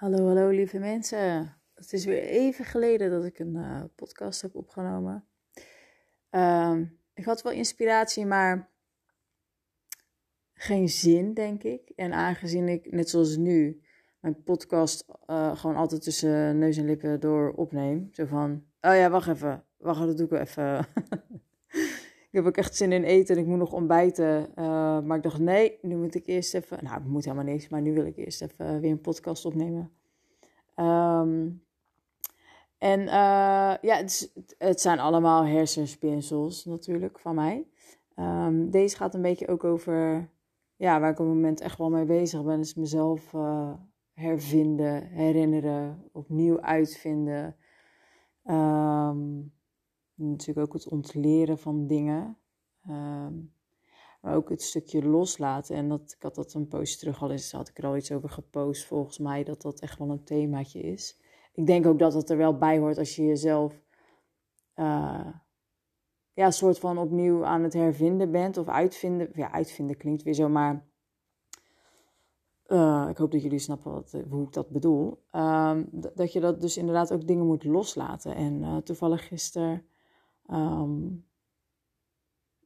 Hallo, hallo lieve mensen. Het is weer even geleden dat ik een uh, podcast heb opgenomen. Uh, ik had wel inspiratie, maar geen zin, denk ik. En aangezien ik, net zoals nu, mijn podcast uh, gewoon altijd tussen neus en lippen door opneem. Zo van, oh ja, wacht even. Wacht, dat doe ik even. ik heb ook echt zin in eten en ik moet nog ontbijten. Uh, maar ik dacht, nee, nu moet ik eerst even... Nou, het moet helemaal niks, maar nu wil ik eerst even weer een podcast opnemen. Um, en uh, ja, het, het, zijn allemaal hersenspinsels natuurlijk van mij. Um, deze gaat een beetje ook over... Ja, waar ik op het moment echt wel mee bezig ben, is mezelf uh, hervinden, herinneren, opnieuw uitvinden. Um, natuurlijk ook het ontleren van dingen. Um, maar ook het stukje loslaten. En dat, ik had dat een poosje terug al eens, had ik er al iets over gepost. Volgens mij dat dat echt wel een themaatje is. Ik denk ook dat het er wel bij hoort als je jezelf uh, ja, soort van opnieuw aan het hervinden bent. Of uitvinden. Ja, uitvinden klinkt weer zo, maar uh, ik hoop dat jullie snappen wat, hoe ik dat bedoel. Um, dat je dat dus inderdaad ook dingen moet loslaten. En toevallig gisteren um,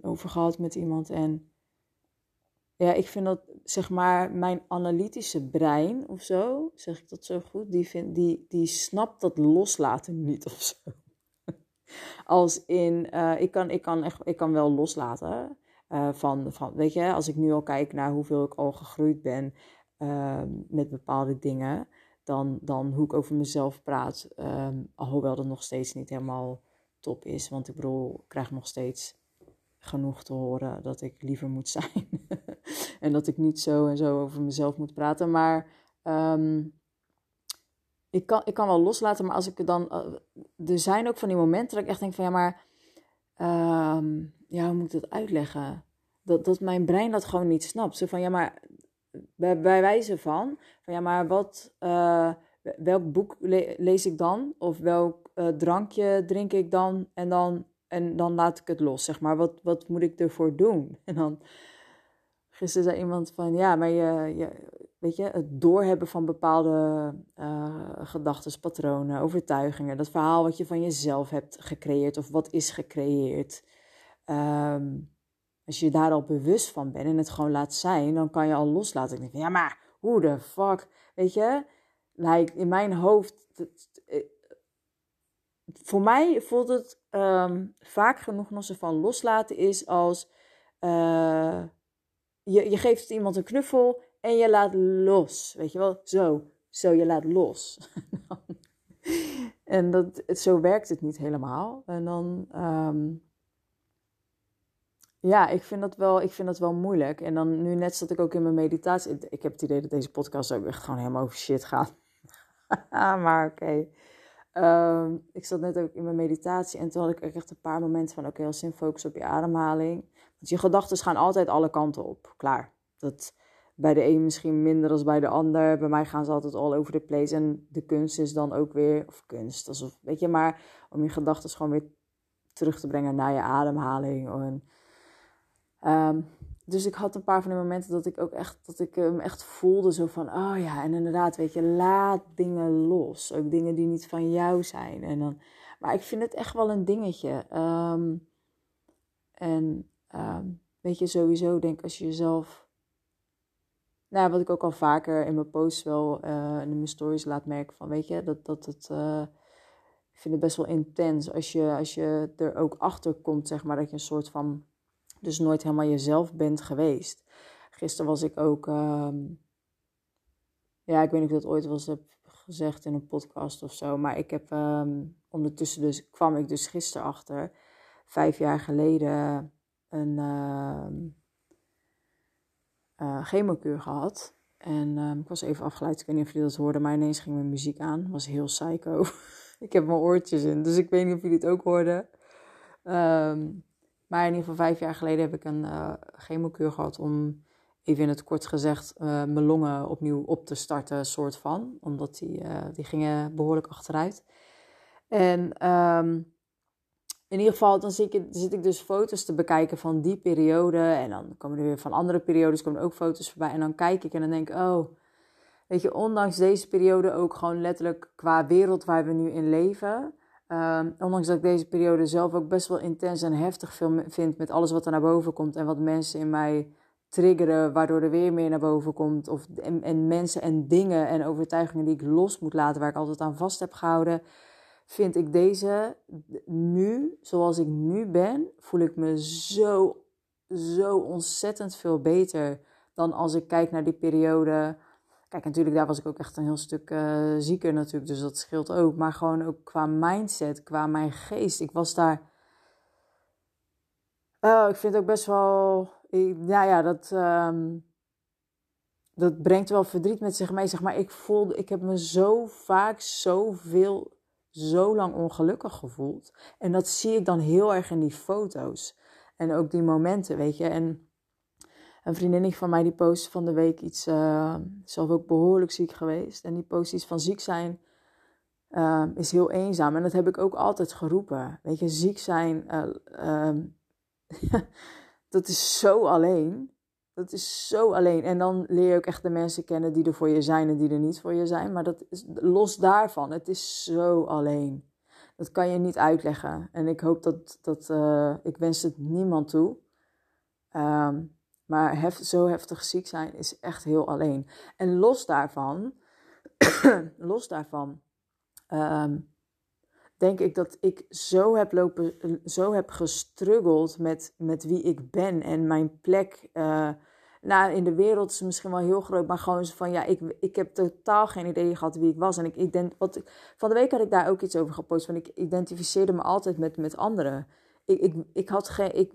over gehad met iemand. En ja, ik vind dat, zeg maar, mijn analytische brein of zo, zeg ik dat zo goed, die, vind, die, die snapt dat loslaten niet of zo. Als in, uh, ik, kan, ik, kan echt, ik kan wel loslaten. Uh, van, van, weet je, als ik nu al kijk naar hoeveel ik al gegroeid ben uh, met bepaalde dingen, dan, dan hoe ik over mezelf praat, um, alhoewel dat nog steeds niet helemaal top is. Want ik bedoel, ik krijg nog steeds genoeg te horen dat ik liever moet zijn. en dat ik niet zo en zo over mezelf moet praten. Maar um, ik, kan, ik kan wel loslaten, maar als ik dan. Uh, er zijn ook van die momenten dat ik echt denk van ja, maar. Um, ja, hoe moet ik dat uitleggen? Dat, dat mijn brein dat gewoon niet snapt. Zo van ja, maar. Bij, wijze van. Van ja, maar wat. Uh, welk boek le lees ik dan? Of welk uh, drankje drink ik dan? En dan en dan laat ik het los, zeg maar. Wat, wat moet ik ervoor doen? En dan, gisteren zei iemand van, ja, maar je, je weet je, het doorhebben van bepaalde uh, gedachten, patronen, overtuigingen, dat verhaal wat je van jezelf hebt gecreëerd of wat is gecreëerd. Um, als je daar al bewust van bent en het gewoon laat zijn, dan kan je al loslaten. Ik denk van, ja, maar hoe de fuck, weet je? Like, in mijn hoofd, voor mij voelt het um, vaak genoeg zo van loslaten is als uh, je, je geeft iemand een knuffel en je laat los. Weet je wel? Zo, zo, je laat los. en dat, zo werkt het niet helemaal. En dan, um, ja, ik vind, dat wel, ik vind dat wel moeilijk. En dan nu net zat ik ook in mijn meditatie. Ik heb het idee dat deze podcast ook echt gewoon helemaal over shit gaat. maar oké. Um, ik zat net ook in mijn meditatie en toen had ik echt een paar momenten van: oké, okay, als in focus op je ademhaling. Want je gedachten gaan altijd alle kanten op. Klaar. Dat bij de een misschien minder dan bij de ander. Bij mij gaan ze altijd all over the place. En de kunst is dan ook weer, of kunst, alsof, weet je, maar om je gedachten gewoon weer terug te brengen naar je ademhaling. En, um, dus ik had een paar van die momenten dat ik ook echt, dat ik hem echt voelde zo van, oh ja, en inderdaad, weet je, laat dingen los. Ook dingen die niet van jou zijn. En dan, maar ik vind het echt wel een dingetje. Um, en um, weet je, sowieso denk als je jezelf, nou wat ik ook al vaker in mijn posts wel uh, in mijn stories laat merken van, weet je, dat, dat het... Uh, ik vind het best wel intens als je, als je er ook achter komt, zeg maar, dat je een soort van dus nooit helemaal jezelf bent geweest. Gisteren was ik ook, um, ja, ik weet niet of ik dat ooit eens heb gezegd in een podcast of zo, maar ik heb um, ondertussen dus, kwam ik dus gisteren achter, vijf jaar geleden, een uh, chemokuur gehad. En ik was even afgeleid, ik weet niet of jullie dat hoorden, maar ineens ging mijn muziek aan. Was heel psycho. ik heb mijn oortjes in, dus ik weet niet of jullie het ook hoorden. Um, maar in ieder geval vijf jaar geleden heb ik een uh, chemokuur gehad om, even in het kort gezegd, uh, mijn longen opnieuw op te starten, soort van. Omdat die, uh, die gingen behoorlijk achteruit. En um, in ieder geval, dan zit ik, zit ik dus foto's te bekijken van die periode. En dan komen er weer van andere periodes komen er ook foto's voorbij. En dan kijk ik en dan denk ik, oh, weet je, ondanks deze periode ook gewoon letterlijk qua wereld waar we nu in leven. Um, ondanks dat ik deze periode zelf ook best wel intens en heftig vind met alles wat er naar boven komt en wat mensen in mij triggeren, waardoor er weer meer naar boven komt. Of, en, en, mensen en dingen en overtuigingen die ik los moet laten, waar ik altijd aan vast heb gehouden. Vind ik deze nu, zoals ik nu ben, voel ik me zo, zo ontzettend veel beter dan als ik kijk naar die periode. Kijk, natuurlijk, daar was ik ook echt een heel stuk uh, zieker natuurlijk, dus dat scheelt ook. Maar gewoon ook qua mindset, qua mijn geest. Ik was daar. Uh, ik vind het ook best wel nou ja, dat, um, dat brengt wel verdriet met zich mee. Zeg maar, ik voelde, ik heb me zo vaak zoveel, zo lang ongelukkig gevoeld. En dat zie ik dan heel erg in die foto's. En ook die momenten, weet je. En een vriendin van mij die post van de week iets, uh, zelf ook behoorlijk ziek geweest. En die post iets van ziek zijn uh, is heel eenzaam. En dat heb ik ook altijd geroepen. Weet je, ziek zijn. Uh, dat is zo alleen. Dat is zo alleen. En dan leer je ook echt de mensen kennen die er voor je zijn en die er niet voor je zijn. Maar dat is los daarvan. Het is zo alleen. Dat kan je niet uitleggen. En ik hoop dat, dat ik wens het niemand toe. Um, maar hef, zo heftig ziek zijn is echt heel alleen. En los daarvan, los daarvan, um, denk ik dat ik zo heb, lopen, zo heb gestruggeld met, met wie ik ben en mijn plek. Uh, nou, in de wereld is misschien wel heel groot, maar gewoon van ja, ik, ik heb totaal geen idee gehad wie ik was. En ik, ik denk, wat, van de week had ik daar ook iets over gepost, want ik identificeerde me altijd met, met anderen. Ik, ik, ik had geen. Ik,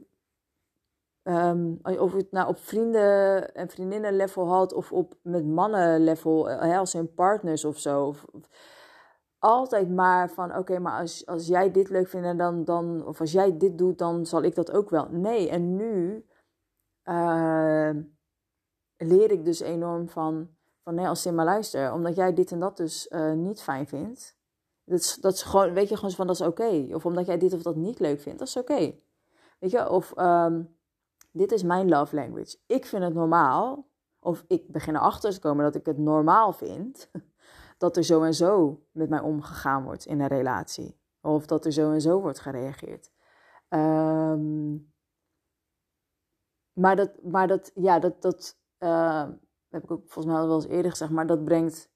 um, of het nou op vrienden en vriendinnen level had of op met mannen level, uh, als zijn partners of zo. Of, altijd maar van oké, maar als, als jij dit leuk vindt, dan, dan, of als jij dit doet, dan zal ik dat ook wel. Nee, en nu uh, leer ik dus enorm van, van nee, als Simma luister, omdat jij dit en dat dus uh, niet fijn vindt. Dat is, dat is gewoon, weet je, gewoon van dat is oké. Of omdat jij dit of dat niet leuk vindt, dat is oké. Weet je, of um, dit is mijn love language. Ik vind het normaal, of ik begin erachter te komen dat ik het normaal vind dat er zo en zo met mij omgegaan wordt in een relatie. Of dat er zo en zo wordt gereageerd. Um, maar dat, maar dat, ja, dat, dat uh, heb ik ook volgens mij al wel eens eerder gezegd, maar dat brengt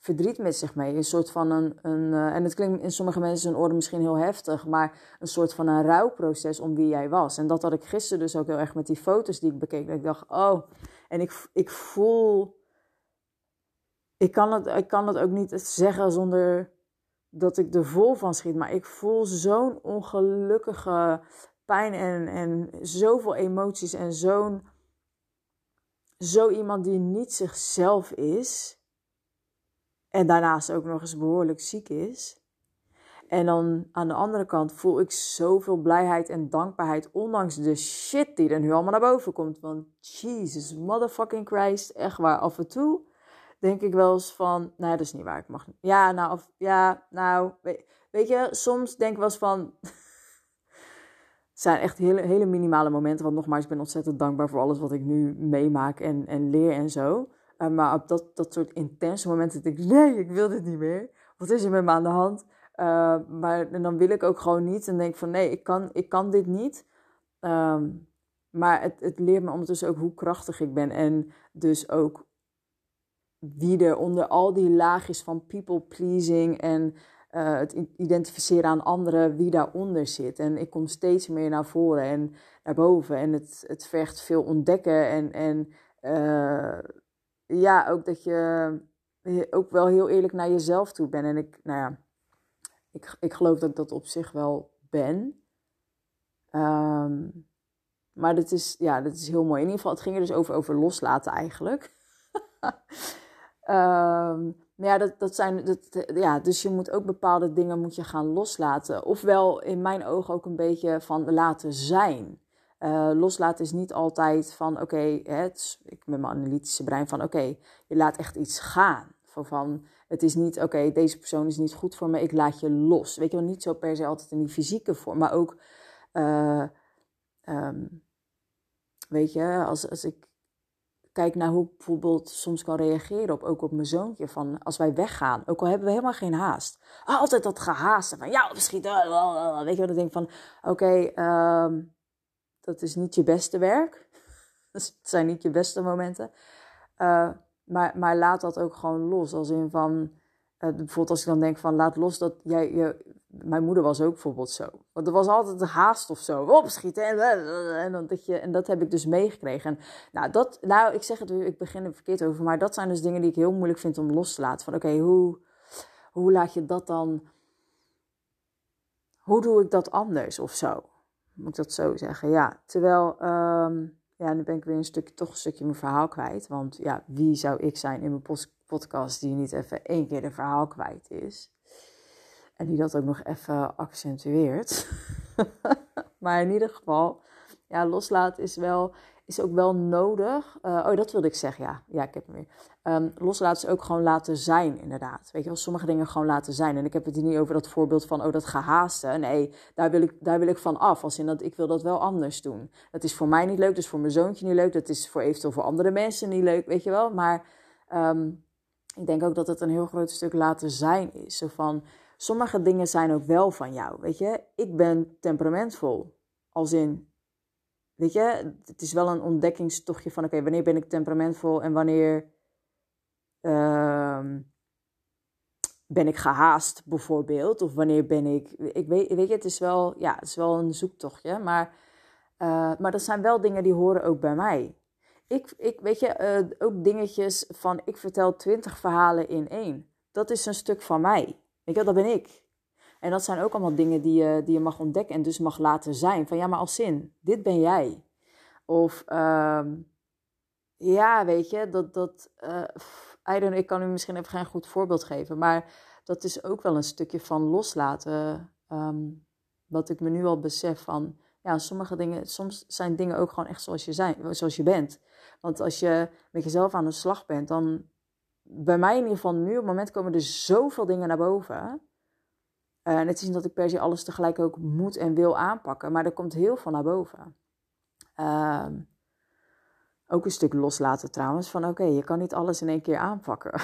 verdriet met zich mee. Een soort van een, een uh, en het klinkt in sommige mensen orde misschien heel heftig, maar een soort van een rouwproces om wie jij was. En dat had ik gisteren dus ook heel erg met die foto's die ik bekeek. Dat ik dacht, oh, en ik, ik voel ik kan, het, ik kan het ook niet zeggen zonder dat ik er vol van schiet. Maar ik voel zo'n ongelukkige pijn en, en zoveel emoties. En zo'n zo iemand die niet zichzelf is. En daarnaast ook nog eens behoorlijk ziek is. En dan aan de andere kant voel ik zoveel blijheid en dankbaarheid. Ondanks de shit die er nu allemaal naar boven komt. Want Jesus motherfucking Christ. Echt waar, af en toe denk ik wel eens van, nou, dat is niet waar, ik mag. Ja, nou, of, ja, nou, weet, weet je, soms denk ik wel eens van, het zijn echt hele, hele minimale momenten, want nogmaals, ik ben ontzettend dankbaar voor alles wat ik nu meemaak en, en leer en zo. Uh, maar op dat, dat soort intense momenten denk ik, nee, ik wil dit niet meer. Wat is er met me aan de hand? Uh, maar en dan wil ik ook gewoon niet en denk van, nee, ik kan, ik kan dit niet. Um, maar het, het leert me ondertussen ook hoe krachtig ik ben. En dus ook wie er onder al die laagjes van people pleasing en uh, het identificeren aan anderen, wie daaronder zit. En ik kom steeds meer naar voren en naar boven. En het, het vergt veel ontdekken. En, en ja, ook dat je ook wel heel eerlijk naar jezelf toe bent. En ik, nou ja, ik, ik geloof dat ik dat op zich wel ben. Um, maar dat is, ja, dat is heel mooi. In ieder geval, het ging er dus over, over loslaten eigenlijk. Um, maar ja, dat, dat zijn, dat, ja, dus je moet ook bepaalde dingen moet je gaan loslaten. Ofwel in mijn ogen ook een beetje van laten zijn. Uh, loslaten is niet altijd van oké, ik met mijn analytische brein van oké, je laat echt iets gaan. Van, van het is niet oké, deze persoon is niet goed voor me, ik laat je los. Weet je wel, niet zo per se altijd in die fysieke vorm, maar ook, uh, um, weet je, als, als ik kijk naar hoe ik bijvoorbeeld soms kan reageren op, ook op mijn zoontje, van als wij weggaan, ook al hebben we helemaal geen haast. Altijd dat gehaast van, ja, misschien, weet je wat, ik denk van, oké, ehm, dat is niet je beste werk. het zijn niet je beste momenten. Uh, maar, maar laat dat ook gewoon los, als in van, uh, bijvoorbeeld als ik dan denk van, laat los dat jij, je, mijn moeder was ook bijvoorbeeld zo. Want er was altijd haast of zo. Opschieten. En, en, dat je, en dat heb ik dus meegekregen. En nou, dat, nou, ik zeg het ik begin er verkeerd over. Maar dat zijn dus dingen die ik heel moeilijk vind om los te laten. Van oké, hoe, hoe laat je dat dan... Hoe doe ik dat anders of zo? Moet ik dat zo zeggen? Ja, terwijl... Um, ja, nu ben ik weer een stukje, toch een stukje mijn verhaal kwijt. Want ja, wie zou ik zijn in mijn podcast die niet even één keer de verhaal kwijt is? En die dat ook nog even accentueert. maar in ieder geval, ja, loslaten is, wel, is ook wel nodig. Uh, oh, dat wilde ik zeggen, ja. Ja, ik heb hem weer. Um, loslaten is ook gewoon laten zijn, inderdaad. Weet je wel, sommige dingen gewoon laten zijn. En ik heb het hier niet over dat voorbeeld van, oh, dat gehaaste. Nee, daar wil ik, daar wil ik van af. Als in dat ik wil dat wel anders doen. Dat is voor mij niet leuk, dat is voor mijn zoontje niet leuk. Dat is voor eventueel voor andere mensen niet leuk, weet je wel. Maar um, ik denk ook dat het een heel groot stuk laten zijn is. Zo van, sommige dingen zijn ook wel van jou. Weet je, ik ben temperamentvol. Als in, weet je, het is wel een ontdekkingstochtje van: oké, wanneer ben ik temperamentvol en wanneer uh, ben ik gehaast, bijvoorbeeld. Of wanneer ben ik. Ik weet, weet je, het is wel, ja, het is wel een zoektochtje. Maar, uh, maar dat zijn wel dingen die horen ook bij mij. Ik, ik weet je, uh, ook dingetjes van: ik vertel twintig verhalen in één. Dat is een stuk van mij. Weet je, dat ben ik. En dat zijn ook allemaal dingen die je, die je mag ontdekken en dus mag laten zijn. Van ja, maar als zin, dit ben jij. Of uh, ja, weet je, dat, dat uh, ik kan u misschien even geen goed voorbeeld geven, maar dat is ook wel een stukje van loslaten. Um, wat ik me nu al besef van, ja, sommige dingen, soms zijn dingen ook gewoon echt zoals je, zijn, zoals je bent. Want als je met jezelf aan de slag bent, dan bij mij in ieder geval nu op het moment komen er zoveel dingen naar boven. En het is niet dat ik per se alles tegelijk ook moet en wil aanpakken, maar er komt heel veel naar boven. Uh, ook een stuk loslaten trouwens, van oké, je kan niet alles in één keer aanpakken.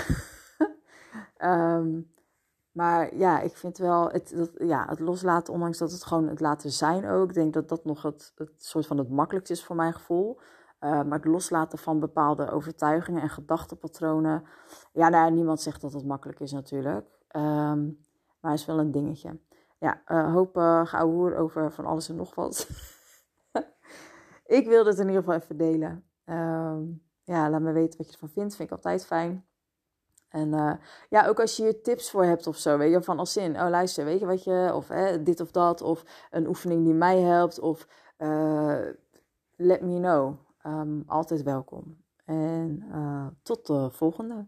um, maar ja, ik vind wel het, ja, het loslaten, ondanks dat het gewoon het laten zijn ook. Ik denk dat dat nog het, het soort van het makkelijkste is voor mijn gevoel. Uh, maar het loslaten van bepaalde overtuigingen en gedachtenpatronen. Ja, nou, niemand zegt dat het makkelijk is natuurlijk. Um, maar is wel een dingetje. Ja, hoop uh, over van alles en nog wat. ik wilde het in ieder geval even delen. Um, ja, laat me weten wat je ervan vindt. Vind ik altijd fijn. En uh, ja, ook als je hier tips voor hebt of zo, weet je, van als zin, oh luister, weet je wat je, of dit of dat, of een oefening die mij helpt, of uh, let me know. Um, altijd welkom. En uh, tot de volgende.